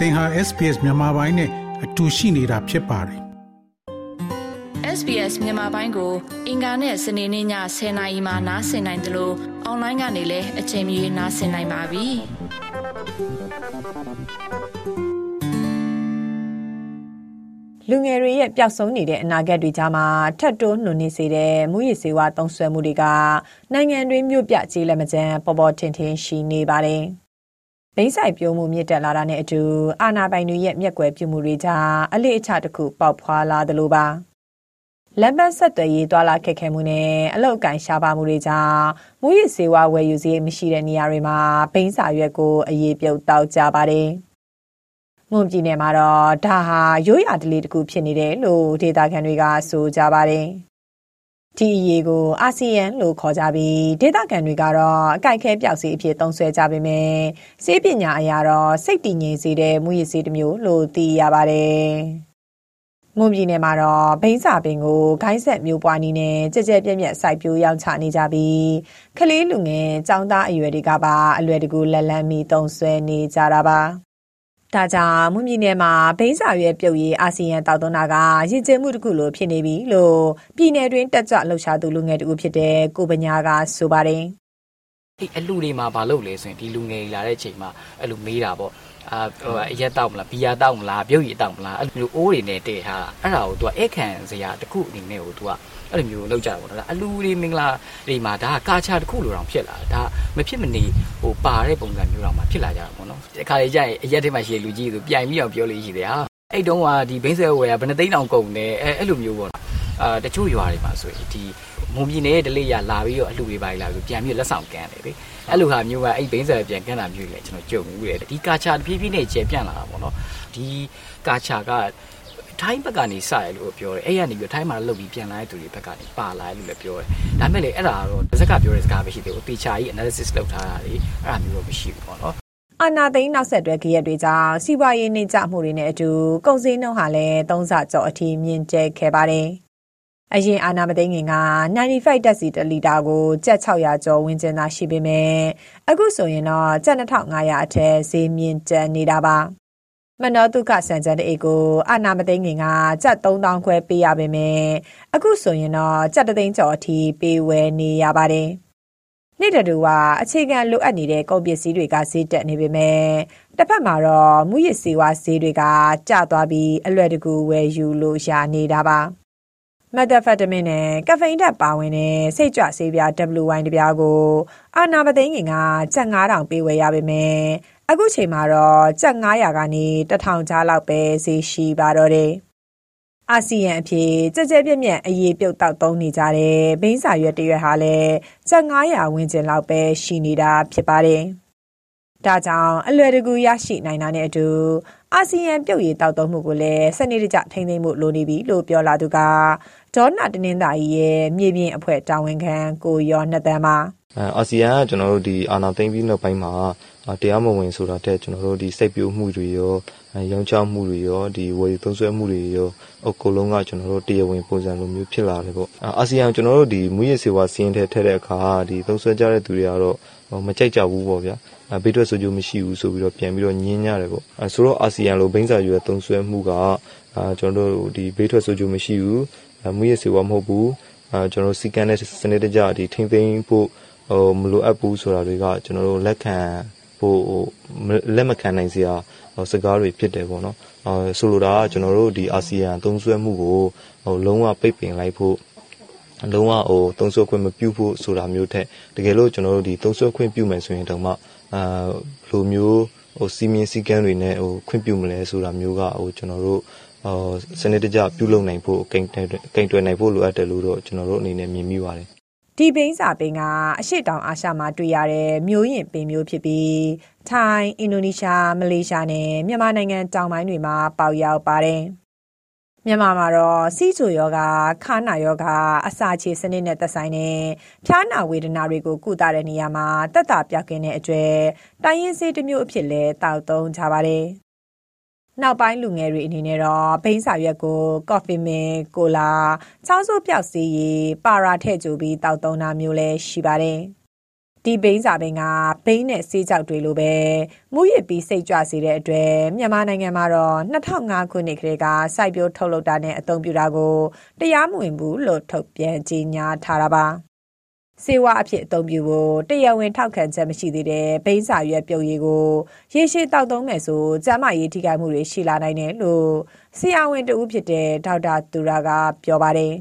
သင်ဟာ SPS မြန်မာပိုင်းနဲ့အတူရှိနေတာဖြစ်ပါတယ် SBS မြန်မာပိုင်းကို အင်ကာနဲ့စနေနေ့ည10:00နာရီမှနားဆင်နိုင်တယ်လို့အွန်လိုင်းကနေလည်းအချိန်မီနားဆင်နိုင်ပါပြီလူငယ်တွေရဲ့ပျောက်ဆုံးနေတဲ့အနာဂတ်တွေကြားမှာထပ်တိုးနှုန်နေစေတဲ့မူရည်စေဝါသုံးဆွဲမှုတွေကနိုင်ငံတွင်းမြို့ပြကြေးလက်မကျန်ပေါ်ပေါ်ထင်ထင်ရှိနေပါတယ်။ ဘိန်းဆိုင်ပြိုးမှုမြင့်တက်လာတာနဲ့အတူအာဏာပိုင်တွေရဲ့မျက်ကွယ်ပြုမှုတွေကြားအလေးအချတစ်ခုပေါက်ဖွာလာသလိုပါလမ်းပန်းဆက်သွယ်ရေးတွာလာခက်ခဲမှုနဲ့အလောက်ကန်ရှားပါမှုတွေကြောင့်မူရစ်စေဝါဝယ်ယူစည်းမရှိတဲ့နေရာတွေမှာဘိန်းစာရွက်ကိုအရေးပြုတ်တောက်ကြပါတယ်။မွန်ပြည်နယ်မှာတော့ဒါဟာရိုးရာဓလေ့တစ်ခုဖြစ်နေတယ်လို့ဒေတာခန်တွေကဆိုကြပါတယ်။ ဒီအရေးကို အာဆီယံလို့ခေါ်ကြပြီး ဒေသခံတွေကတော့ အကြိုက်ခဲပြောက်စီအဖြစ် သုံးဆွဲကြပေမဲ့စေပညာအရာတော့ စိတ်တည်ငြိမ်စေတဲ့ မူရည်စေးတစ်မျိုးလို့ သိရပါတယ်။မွန်ပြည်နယ်မှာတော့ ဘိန်းစာပင်ကို ဂိုင်းဆက်မျိုးပွားနီးနဲ့ကြက်ကြက်ပြက်ပြက်စိုက်ပျိုးရောင်းချနေကြပြီး ကလေးလူငယ်ចောင်းသားအရွယ်တွေကပါ အလွယ်တကူ လက်လန်းမီ သုံးဆွဲနေကြတာပါ။ ဒါကြောင့်မွန်ပြည်နယ်မှာဘိန်းစာရွက်ပြုတ်ရေးအာဆီယံတောက်သွန်းတာကရည်ကျမှုတစ်ခုလိုဖြစ်နေပြီလို့ပြည်နယ်တွင်းတက်ကြွလှုပ်ရှားသူလူငယ်တူဖြစ်တဲ့ကိုပညာကဆိုပါတယ်။ အဲ့အလူတွေမှာမလုပ်လဲဆိုရင်ဒီလူငယ်လာတဲ့အချိန်မှာအဲ့လိုမေးတာပေါ့အာဟိုအရက်တောက်မလားဘီယာတောက်မလားပြုတ်ရည်တောက်မလားအဲ့လိုအိုးတွေနဲ့တည့်ထားတာအဲ့ဒါကို तू အဲ့ခံစရာတစ်ခုအနေနဲ့ကို तू ကအဲ့လိုမျိုးလောက်ကြတာပေါ့နော်အလူတွေမင်္ဂလာတွေမှာဒါကကာချာတစ်ခုလိုတောင်ဖြစ်လာတာဒါမဖြစ်မနေဟိုပါတဲ့ပုံစံမျိုးတောင်မှဖြစ်လာကြတာပေါ့နော်ဒီခါလေးကျရင်အရက်ထဲမှာရှိတဲ့လူကြီးဆိုပြိုင်ပြီးအောင်ပြောလို့ရှိတယ်ဟာအဲ့တုန်းကဒီဘိန်းဆဲဝယ်ကဘယ်နှသိန်းတောင်ကုန်တယ်အဲ့အဲ့လိုမျိုးပေါ့ အာတချို့ရွာတွေမှာဆိုရင်ဒီမုံပြည်နယ်ဒလိရလာပြီးတော့အလှူတွေပါလာပြီးပြန်ပြီးလက်ဆောင်ကန်တယ်လေအဲ့လိုဟာမျိုးကအဲ့ဘိန်းဆဲပြန်ကန်တာမျိုးလေကျွန်တော်ကြုံဘူးလေဒီကာချာတဖြည်းဖြည်းနဲ့ကျေပြန့်လာတာပေါ့နော်ဒီကာချာကထိုင်းဘက်ကနေစရလို့ပြောတယ်အဲ့ရနေပြီးထိုင်းမှာလုတ်ပြီးပြန်လာတဲ့သူတွေဘက်ကနေပါလာလို့လည်းပြောတယ်ဒါပေမဲ့လေအဲ့ဒါကတော့တစ်စက်ကပြောတဲ့စကားပဲရှိသေးဘူးတေချာကြီး analysis လုပ်ထားတာလေအဲ့ဒါမျိုးတော့မရှိဘူးပေါ့နော်အာနာသိန်းနောက်ဆက်တွဲကြရက်တွေကြောင့်စီးပွားရေးနှိမ့်ကျမှုတွေနဲ့အတူကုန်စည်နှုန်းဟာလည်းသုံးဆကျော်အထိမြင့်တက်ခဲ့ပါတယ်။ အရင်အာနာမသိန်းငင်က95တက်စီတလီတာကိုကျပ်600ကျော်ဝန်းကျင်သာရှိပေမဲ့အခုဆိုရင်တော့ကျပ်2500အထက်ဈေးမြင့်တက်နေတာပါ။မနောတုခစံကြတဲ့အိတ်ကိုအာနာမသိငင်ကကြက်3000ခွဲပေးရပါမယ်အခုဆိုရင်တော့ကြက်တသိန်းကျော်အထိပေးဝယ်နေရပါတယ်နေ့တူကအခြေခံလိုအပ်နေတဲ့ကုန်ပစ္စည်းတွေကဈေးတက်နေပေမဲ့တစ်ဖက်မှာတော့မူရစ်စေဝါဈေးတွေကကျသွားပြီးအလွယ်တကူဝယ်ယူလို့ရနေတာပါ မက်သဖက်တမင်နဲ့ကဖိန်ဓာတ်ပါဝင်တဲ့စိတ်ကြွဆေးပြား WY တပြားကို အာနာမသိငင်ကကျပ်9000ပေးဝယ်ရပါမယ်အခုချိန်မှာတော့ကျပ်900ကနေ1000ကြားလောက်ပဲဈေးရှိပါတော့တယ်။အာဆီယံအဖြစ်ကြက်ကြက်ပြက်ပြက်အရေးပြုတ်တောက်သုံးနေကြတဲ့ဘိန်းစာရွက်တရွက်ဟာလည်းကျပ်900ဝန်းကျင်လောက်ပဲရှိနေတာဖြစ်ပါတယ်။ဒါကြောင့်အလွယ်တကူရရှိနိုင်တာနဲ့အတူအာဆီယံပြုတ်ရည်တောက်သုံးမှုကိုလည်းစနစ်တကျထိန်းသိမ်းမှုလိုနေပြီလို့ပြောလာသူက ဒေါနာတနင်္သာရီရဲ့မြေပြင်အဖွဲ့တာဝန်ခံကိုရောနှစ်တန်းပါအာဆီယံကကျွန်တော်တို့ဒီအာနာသိမ့်ပြီးနောက်ပိုင်းမှာတရားမဝင်ဆိုတာတဲ့ကျွန်တော်တို့ဒီစိတ်ပြိုးမှုတွေရောရောင်းချမှုတွေရောဒီဝယ်သုံးစွဲမှုတွေရောအကုန်လုံးကကျွန်တော်တို့တရားဝင်ပုံစံလိုမျိုးဖြစ်လာတယ်ပေါ့အာဆီယံကျွန်တော်တို့ဒီမူရစ်စေဝါစီးရင်ထဲထည့်တဲ့အခါဒီသုံးစွဲကြတဲ့သူတွေကတော့မကြိုက်ကြဘူးပေါ့ဗျာဘေးထွက်ဆိုကြမရှိဘူးဆိုပြီးတော့ပြန်ပြီးတော့ညင်းကြတယ်ပေါ့ဆိုတော့အာဆီယံလိုဘိန်းစာရွယ်သုံးစွဲမှုကကျွန်တော်တို့ဒီဘေးထွက်ဆိုကြမရှိဘူး မူရစ်စေဝါမဟုတ်ဘူးကျွန်တော်တို့စီကန်းတဲ့စနစ်တကျဒီထိမ့်သိမ်းဖို့ဟိုမလိုအပ်ဘူးဆိုတာတွေကကျွန်တော်တို့လက်ခံဖို့ဟိုလက်မခံနိုင်စရာစကားတွေဖြစ်တယ်ပေါ့နော်အဲဆိုလိုတာကကျွန်တော်တို့ဒီအာဆီယံသုံးစွဲမှုကိုဟိုလုံးဝပိတ်ပင်လိုက်ဖို့လုံးဝဟိုသုံးစွဲခွင့်မပြုဖို့ဆိုတာမျိုးထက်တကယ်လို့ကျွန်တော်တို့ဒီသုံးစွဲခွင့်ပြုမယ်ဆိုရင်တော့မှအာလိုမျိုးဟိုစီမင်းစည်းကမ်းတွေနဲ့ဟိုခွင့်ပြုမလဲဆိုတာမျိုးကဟိုကျွန်တော်တို့ ဟိုစနစ်တကျပြုလုပ်နိုင်ဖို့ကိန်းကိန်းတွယ်နိုင်ဖို့လိုအပ်တယ်လို့တော့ကျွန်တော်တို့အနေနဲ့မြင်မိပါတယ်ဒီဘိန်းစာပင်ကအရှိတောင်အာရှမှာတွေ့ရတဲ့မျိုးရင်ပင်မျိုးဖြစ်ပြီးထိုင်းအင်ဒိုနီးရှားမလေးရှားနဲ့မြန်မာနိုင်ငံတောင်ပိုင်းတွေမှာပေါက်ရောက်ပါတယ်မြန်မာမှာတော့စီးချိုယောဂခါနာယောဂအစာချေစနစ်နဲ့သက်ဆိုင်တဲ့ဖျားနာဝေဒနာတွေကိုကုသတဲ့နေရာမှာတက်တာပြောက်ကင်းတဲ့အကျွဲတိုင်းရင်းစေးတစ်မျိုးအဖြစ်လဲတောက်သုံးကြပါတယ် နောက်ပိုင်းလူငယ်တွေအနေနဲ့တော့ဘိန်းစာရွက်ကိုကော်ဖီမင်ကိုလာချောင်းစိုးပြောက်စီရည်ပါရာထည့်ကြပြီးတောက်သုံးတာမျိုးလည်းရှိပါတယ်ဒီဘိန်းစာပင်ကဘိန်းနဲ့ဆေးကြောက်တွေလိုပဲမူရစ်ပြီးစိတ်ကြွစေတဲ့အတွက်မြန်မာနိုင်ငံမှာတော့2005ခုနှစ်ကလေးကစိုက်ပျိုးထုတ်လုပ်တာနဲ့အသုံးပြုတာကိုတရားမဝင်ဘူးလို့ထုတ်ပြန်ကြေညာထားတာပါ စေဝါအဖြစ်အသုံးပြုဖို့တရားဝင်ထောက်ခံချက်မရှိသေးတဲ့ဘိန်းစာရွက်ပြုတ်ရည်ကိုရေရှည်တောက်သုံးမယ်ဆိုကျန်းမာရေးထိခိုက်မှုတွေရှိလာနိုင်တယ်လို့ဆရာဝန်တဦးဖြစ်တဲ့ဒေါက်တာသူရာကပြောပါတယ်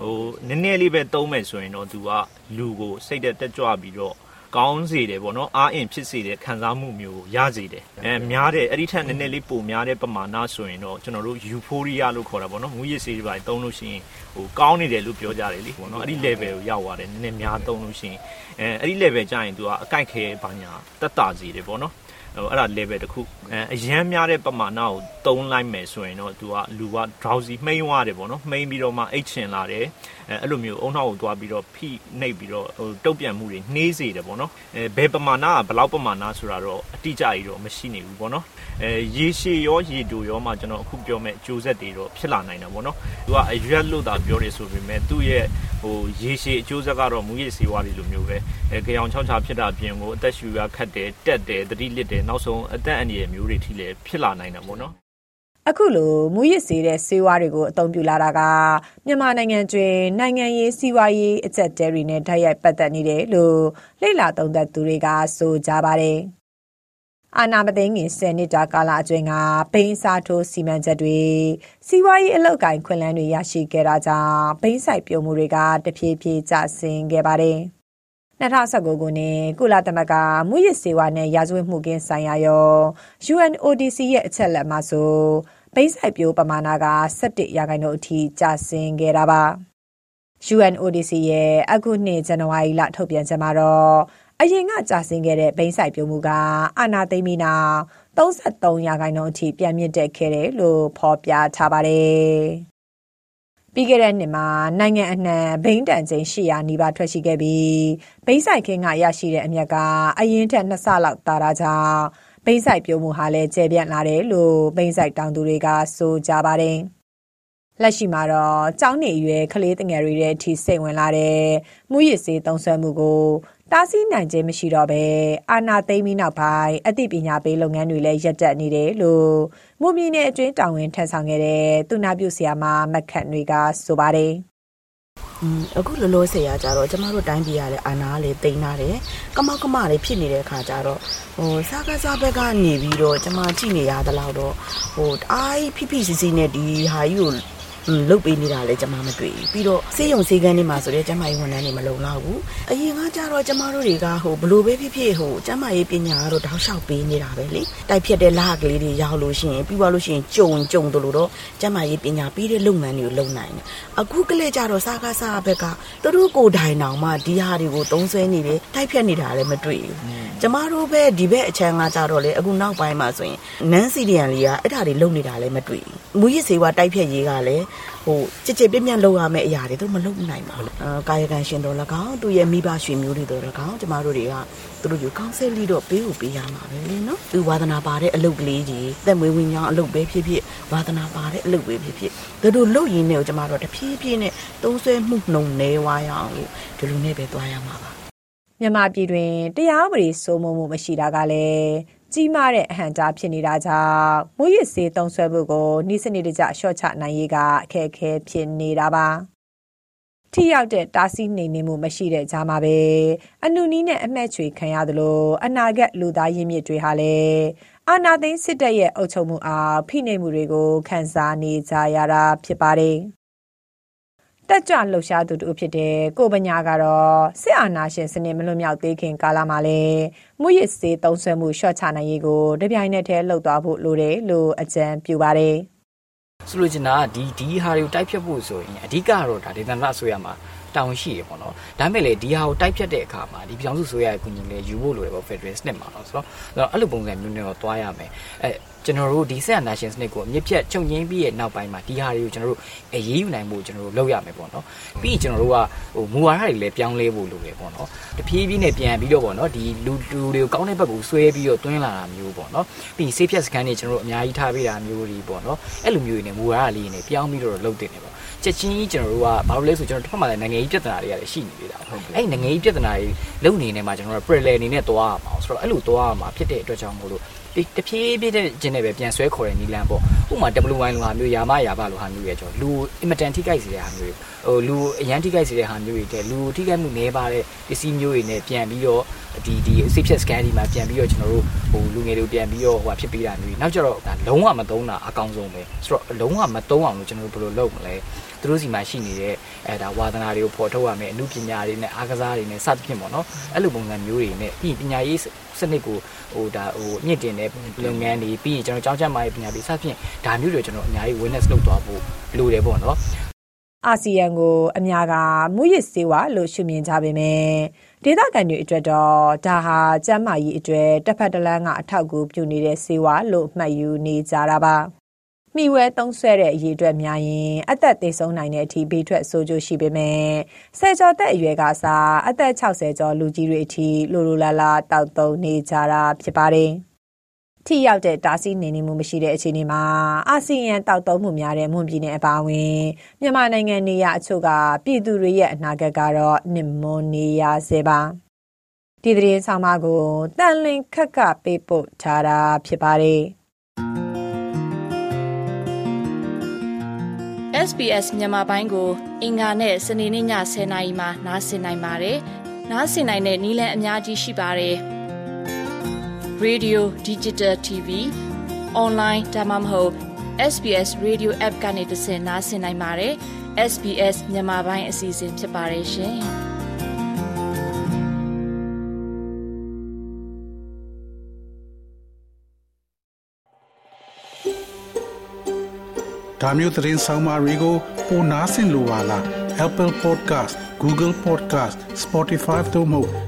ဟိုနည်းနည်းလေးပဲသုံးမယ်ဆိုရင်တော့သူကလူကိုစိတ်တက်ကြွပြီးတော့ ကောင်းစေတယ်ပေါ့နော်အားအင်ဖြစ်စေတဲ့ခံစားမှုမျိုးရစေတယ်အဲများတယ်အဲ့ဒီထက်နည်းနည်းလေးပိုများတဲ့ပမာဏဆိုရင်တော့ကျွန်တော်တို့ euphoria လို့ခေါ်တာပေါ့နော်မူရစ်စေးတွေပါသုံးလို့ရှိရင်ဟိုကောင်းနေတယ်လို့ပြောကြတယ်လေပေါ့နော်အဲ့ဒီ level ကိုရောက်သွားတယ်နည်းနည်းများသုံးလို့ရှိရင်အဲအဲ့ဒီ level ကျရင်သူကအကြိုက်ခဲဘာညာတက်တာစေတယ်ပေါ့နော်ဟို အဲ့ဒါ level တစ်ခုအဲအရန်များတဲ့ပမာဏကိုတုံးလိုက်မယ်ဆိုရင်တော့သူကလူက drowsy မှိန်းသွားတယ်ပေါ့နော်မှိန်းပြီးတော့မှအိတ်ချင်လာတယ်အဲအဲ့လိုမျိုးအုံနောက်ကိုသွားပြီးတော့ဖိနှိပ်ပြီးတော့ဟိုတုတ်ပြန်မှုတွေနှေးစေတယ်ပေါ့နော်အဲဘယ်ပမာဏကဘယ်လောက်ပမာဏဆိုတာတော့အတိအကျကြီးတော့မရှိနေဘူးပေါ့နော်အဲရေရှည်ရောရေတူရောမှကျွန်တော်အခုပြောမဲ့အကျိုးဆက်တွေတော့ဖြစ်လာနိုင်တာပေါ့နော်သူကအရွက်လို့သာပြောတယ်ဆိုပေမဲ့သူ့ရဲ့ဟိုရေရှည်အကျိုးဆက်ကတော့မူရည်စေဝါတွေလိုမျိုးပဲအဲကြောင်ချောင်းချဖြစ်တာပြင်ကိုအသက်ရှူရခတ်တယ်တက်တယ်တတိလစ်တယ်နောက်ဆုံးအသက်အန္တရာယ်မျိုးတွေထိလည်းဖြစ်လာနိုင်တာပေါ့နော်အခုလိုမူရစ်စေးတဲ့ဆေးဝါးတွေကိုအသုံးပြုလာတာကမြန်မာနိုင်ငံတွင်နိုင်ငံရေးစီးပွားရေးအကျက်တဲတွေနဲ့ဓာတ်ရိုက်ပတ်သက်နေတယ်လို့လိလာသုံးသပ်သူတွေကဆိုကြပါတယ်။အာနာမသိငင်10နှစ်တာကာလအတွင်းကဘိန်းစားထိုးစီမံချက်တွေစီးပွားရေးအလုပ်ကိုင်ခွင့်လန်းတွေရရှိခဲ့တာကြောင့်ဘိန်းဆိုင်ပြုံမှုတွေကတဖြည်းဖြည်းကျဆင်းခဲ့ပါတယ်။ 2019 ခုနှစ် ကုလသမဂ္ဂ မူရစ်စေဝါနဲ့ ရာဇဝတ်မှုကင်းဆိုင်ရာရော UNODC ရဲ့ အချက်လက်မှာဆို ဘိန်းဆိုင်ပြိုးပမာဏက17ရာခိုင်နှုန်းအထိ ကျဆင်းခဲ့တာပါ UNODC ရဲ့ အခုနှစ် ဇန်နဝါရီလ ထုတ်ပြန်ချက်မှာတော့ အရင်ကကြာဆင်းခဲ့တဲ့ ဘိန်းဆိုင်ပြိုးမှုက အာနာသိမ့်ပြီးနောက်33ရာခိုင်နှုန်းအထိ ပြန်မြင့်တက်ခဲ့တယ်လို့ ဖော်ပြထားပါတယ် ပြီးခဲ့တဲ့နှစ်မှာ နိုင်ငံအနှံ ဘိန်းတန်ချိန်800နီးပါး ထွက်ရှိခဲ့ပြီး ဘိန်းဆိုင်ခင်းက ရရှိတဲ့အမြတ်က အရင်ထက်2ဆလောက်တာတာကြောင့် ဘိန်းဆိုင်ပြုံးမှုဟာလည်း ကျယ်ပြန့်လာတယ်လို့ ဘိန်းဆိုင်တောင်သူတွေက ဆိုကြပါတယ်။ လက်ရှိမှာတော့ကျောင်းနေရွယ်ကလေးငယ်တွေရဲ့အထိစိတ်ဝင်လာတဲ့မူရစ်စေးသုံးဆွဲမှုကိုတားဆီးနိုင်ခြင်းမရှိတော့ဘဲအာနာသိမ့်ပြီးနောက်ပိုင်းအသိပညာပေးလုပ်ငန်းတွေလည်းရပ်တန့်နေတယ်လို့မူမီနယ်အတွင်းတာဝန်ထမ်းဆောင်ခဲ့တဲ့သူနာပြုဆရာမမက်ခန့်တွေကဆိုပါတယ်အခုလောလောဆယ်ရကြတော့ကျမတို့တိုင်းပြည်ရတဲ့အာနာကလည်းတိန်လာတယ်ကမောက်ကမလေးဖြစ်နေတဲ့ခါကျတော့ဟိုစားကစားဘက်ကနေပြီးတော့ကျမကြည့်နေရသလောက်တော့ဟိုအားဖိဖိစီစီနဲ့ဒီဟာကြီးကို လုတ်ပေးနေတာလည်းကျမမတွေ့ဘူးပြီးတော့စေးရုံစေးကန်းတွေမှာဆိုတော့ကျမကြီးဝန်ထမ်းတွေမလုံလောက်ဘူးအရင်ကကြတော့ကျမတို့တွေကဟိုဘလို့ပဲဖြစ်ဖြစ်ဟိုကျမကြီးပညာကတော့တောက်လျှောက်ပေးနေတာပဲလေတိုက်ဖြတ်တဲ့လဟကလေးတွေရောက်လို့ရှိရင်ပြီးသွားလို့ရှိရင်ကြုံကြုံတို့လို့တော့ကျမကြီးပညာပေးတဲ့လုပ်ငန်းတွေကိုလုပ်နိုင်တယ်အခုကလေးကြတော့စားကားစားဘက်ကသူတို့ကိုယ်တိုင်တောင်မှဒီဟာတွေကိုသုံးဆွဲနေတယ်တိုက်ဖြတ်နေတာလည်းမတွေ့ဘူးကျမတို့ပဲဒီဘက်အချမ်းကကြတော့လေအခုနောက်ပိုင်းမှာဆိုရင်နန်းစီဒီယန်လေးကအဲ့ဒါတွေလုပ်နေတာလည်းမတွေ့ဘူး မူရစ်စေဝါတိုက်ဖြတ်ရေးကလည်းဟိုကြစ်ကြစ်ပြင်းပြင်းလုပ်ရမယ့်အရာတွေသူမလုပ်နိုင်ပါဘူးအာကာယကံရှင်တော်၎င်းသူရဲ့မိဘရွှေမျိုးတွေတော်၎င်းကျမတို့တွေကသူတို့ယူကောင်းဆယ်လီတော့ပေးဖို့ပေးရမှာပဲလေနော်သူဝါသနာပါတဲ့အလုပ်ကလေးကြီးသက်မွေးဝင်းကြောင်းအလုပ်ပဲဖြစ်ဖြစ်ဝါသနာပါတဲ့အလုပ်ပဲဖြစ်ဖြစ်သူတို့လုပ်ရင်းနဲ့ကျမတို့တဖြည်းဖြည်းနဲ့သုံးဆွဲမှုနှုံနေဝါရအောင်လို့ဒီလိုနဲ့ပဲသွားရမှာပါမြန်မာပြည်တွင်တရားဥပဒေစိုးမိုးမှုမရှိတာကလည်း ကြီးမားတဲ့အဟန့်တားဖြစ်နေတာကြောင့်မွေးရစေးသုံးဆွဲမှုကိုနှိစနစ်တကျရှော့ချနိုင်ရေးကအခက်အခဲဖြစ်နေတာပါထိရောက်တဲ့တားဆီးနေနေမှုမရှိတဲ့ကြားမှာပဲအနုနီးနဲ့အမှတ်ချွေခံရသလိုအနာဂတ်လူသားရင်းမြစ်တွေဟာလည်းအာနာသိန်းစစ်တပ်ရဲ့အုပ်ချုပ်မှုအားဖိနှိပ်မှုတွေကိုခံစားနေကြရတာဖြစ်ပါတယ် တက်ကြွလှုပ်ရှားသူတူဖြစ်တဲ့ကိုပညာကတော့စစ်အာဏာရှင်စနစ်မလွတ်မြောက်သေးခင်ကာလမှာလည်းမွရစ်စေးသုံးဆွဲမှုရှော့ချနိုင်ရေးကိုတပြိုင်နက်တည်းလှုပ်သွားဖို့လိုတယ်လို့အကြံပြုပါတယ်။ဆိုလိုချင်တာကဒီဒီဟာတွေကိုတိုက်ဖြတ်ဖို့ဆိုရင်အဓိကတော့ဒါဒေသနာဆိုရမှာတောင်းရှိရပေါ့နော်ဒါပေမဲ့လေဒီဟာကိုတိုက်ဖြတ်တဲ့အခါမှာဒီပြောင်းစုဆိုရရဲ့ကုညီလေးယူဖို့လိုတယ်ပေါ့ Federal စနစ်မှာတော့ဆိုတော့အဲ့လိုပုံစံမျိုးနဲ့တော့တွားရမယ်အဲ ကျွန်တော်တို့ဒီဆက် nation စနစ်ကိုအမြင့်ဖြတ်ချုပ်ငင်းပြီးရဲ့နောက်ပိုင်းမှာဒီဟာတွေကိုကျွန်တော်တို့အရေးယူနိုင်ဖို့ကျွန်တော်တို့လုပ်ရမယ်ပေါ့နော်ပြီးရင်ကျွန်တော်တို့ကဟိုမူဝါဒတွေလည်းပြောင်းလဲဖို့လိုတယ်ပေါ့နော်တဖြည်းဖြည်းနဲ့ပြန်ပြီးတော့ပေါ့နော်ဒီလူလူတွေကိုကောင်းတဲ့ဘက်ကိုဆွဲပြီးတော့တွင်းလာတာမျိုးပေါ့နော်ပြီးဆေးဖြတ်စကန်တွေကျွန်တော်တို့အများကြီးထားပေးတာမျိုးတွေပေါ့နော်အဲ့လိုမျိုးတွေနဲ့မူဝါဒလေးတွေနဲ့ပြောင်းပြီးတော့လုပ်တင်တယ်ပေါ့ကျချက်ချင်းကြီးကျွန်တော်တို့ကဘာလို့လဲဆိုကျွန်တော်တစ်ဖက်မှာလည်းနိုင်ငံရေးပြဿနာတွေကလည်းရှိနေသေးတာဟုတ်အဲ့နိုင်ငံရေးပြဿနာတွေလုံနေနေမှာကျွန်တော်တို့ parallel အနေနဲ့သွားရမှာဆိုတော့အဲ့လိုသွားရမှာဖြစ်တဲ့အတွက်ကြောင့်မို့လို့ဒီ တဖြည်းဖြည်းတဲ့ကျင်းနဲ့ပဲပြန်ဆွဲခေါ်တဲ့နီလန်ပေါ့ဥပမာ WY လိုဟာမျိုးယာမယာဘလိုဟာမျိုးရဲ့ကျွန်တော်လူအင်မတန်ထိခိုက်စေတဲ့ဟာမျိုးဟိုလူအရန်ထိခိုက်စေတဲ့ဟာမျိုးတွေတဲ့လူထိခိုက်မှုနည်းပါတဲ့ပစ္စည်းမျိုးတွေနဲ့ပြန်ပြီးတော့ဒီဒီ safe check scan ဒီမှာပြန်ပြီးတော့ကျွန်တော်တို့ဟိုလူငယ်တွေပြန်ပြီးတော့ဟိုဖြစ်ပေးတာမျိုးနောက်ကျတော့ဒါလုံးဝမသုံးတာအကောင်းဆုံးပဲဆိုတော့လုံးဝမသုံးအောင်လို့ကျွန်တော်တို့ဘယ်လိုလုပ်မလဲသူတို့စီမှာရှိနေတဲ့အဲဒါဝါသနာတွေကိုဖော်ထုတ်ရမယ်အမှုပညာတွေနဲ့အားကစားတွေနဲ့စသဖြင့်ပေါ့နော်အဲ့လိုပုံစံမျိုးတွေနဲ့ပြီးပညာရေးစနစ်ကိုဟိုဒါဟိုမြင့်တင်တဲ့လုပ်ငန်းတွေပြီးရင်ကျွန်တော်ကျောင်းချက်မှာပညာပေးစသဖြင့်ဒါမျိုးတွေကျွန်တော်အများကြီး awareness လုပ်သွားဖို့လိုတယ်ပေါ့နော်အာဆီယံကိုအများကမူရစ်စေဝါလို့ရှုမြင်ကြပေမယ့်ဒေသခံတွေအတွက်တော့ဒါဟာကျန်းမာရေးအတွက်တစ်ဖက်တစ်လမ်းကအထောက်အကူပြုနေတဲ့စေဝါလို့မှတ်ယူနေကြတာပါမိဝဲသုံးဆွဲတဲ့အရေးအတွက်များရင်အသက်သေဆုံးနိုင်တဲ့အထိဘေးထွက်ဆိုးကျိုးရှိပေမဲ့ဆယ်ကျော်သက်အရွယ်ကစားအသက်60ကျော်လူကြီးတွေအထိလိုလိုလားလားတောက်သုံးနေကြတာဖြစ်ပါတယ်။ ထိရောက်တဲ့တားဆီးနေနေမှုမရှိတဲ့အခြေအနေမှာအာဆီယံတောက်သုံးမှုများတဲ့မွန်ပြည်နယ်အပါအဝင်မြန်မာနိုင်ငံနေရအချို့ကပြည်သူတွေရဲ့အနာဂတ်ကတော့နစ်မွန်နေရစေပါဒီသတင်းဆောင်မကိုတန်လင်ခက်ကပေးပို့ထားတာဖြစ်ပါတယ် SBS မြန်မာပိုင်းကို အင်ကာနဲ့စနေနေ့ည10:00နာရီမှနားဆင်နိုင်ပါတယ်။နားဆင်နိုင်တဲ့နည်းလမ်းအများကြီးရှိပါတယ်။ Radio Digital TV online ဒါမှမဟုတ် SBS Radio App ကနေသင်နားဆင်နိုင်ပါတယ်။ SBS မြန်မာပိုင်းအစီအစဉ်ဖြစ်ပါတယ်ရှင်။ဒါမျိုးသတင်းဆောင်မတွေကိုပိုနားဆင်လိုပါလား Apple Podcast Google Podcast Spotify တို့မှာ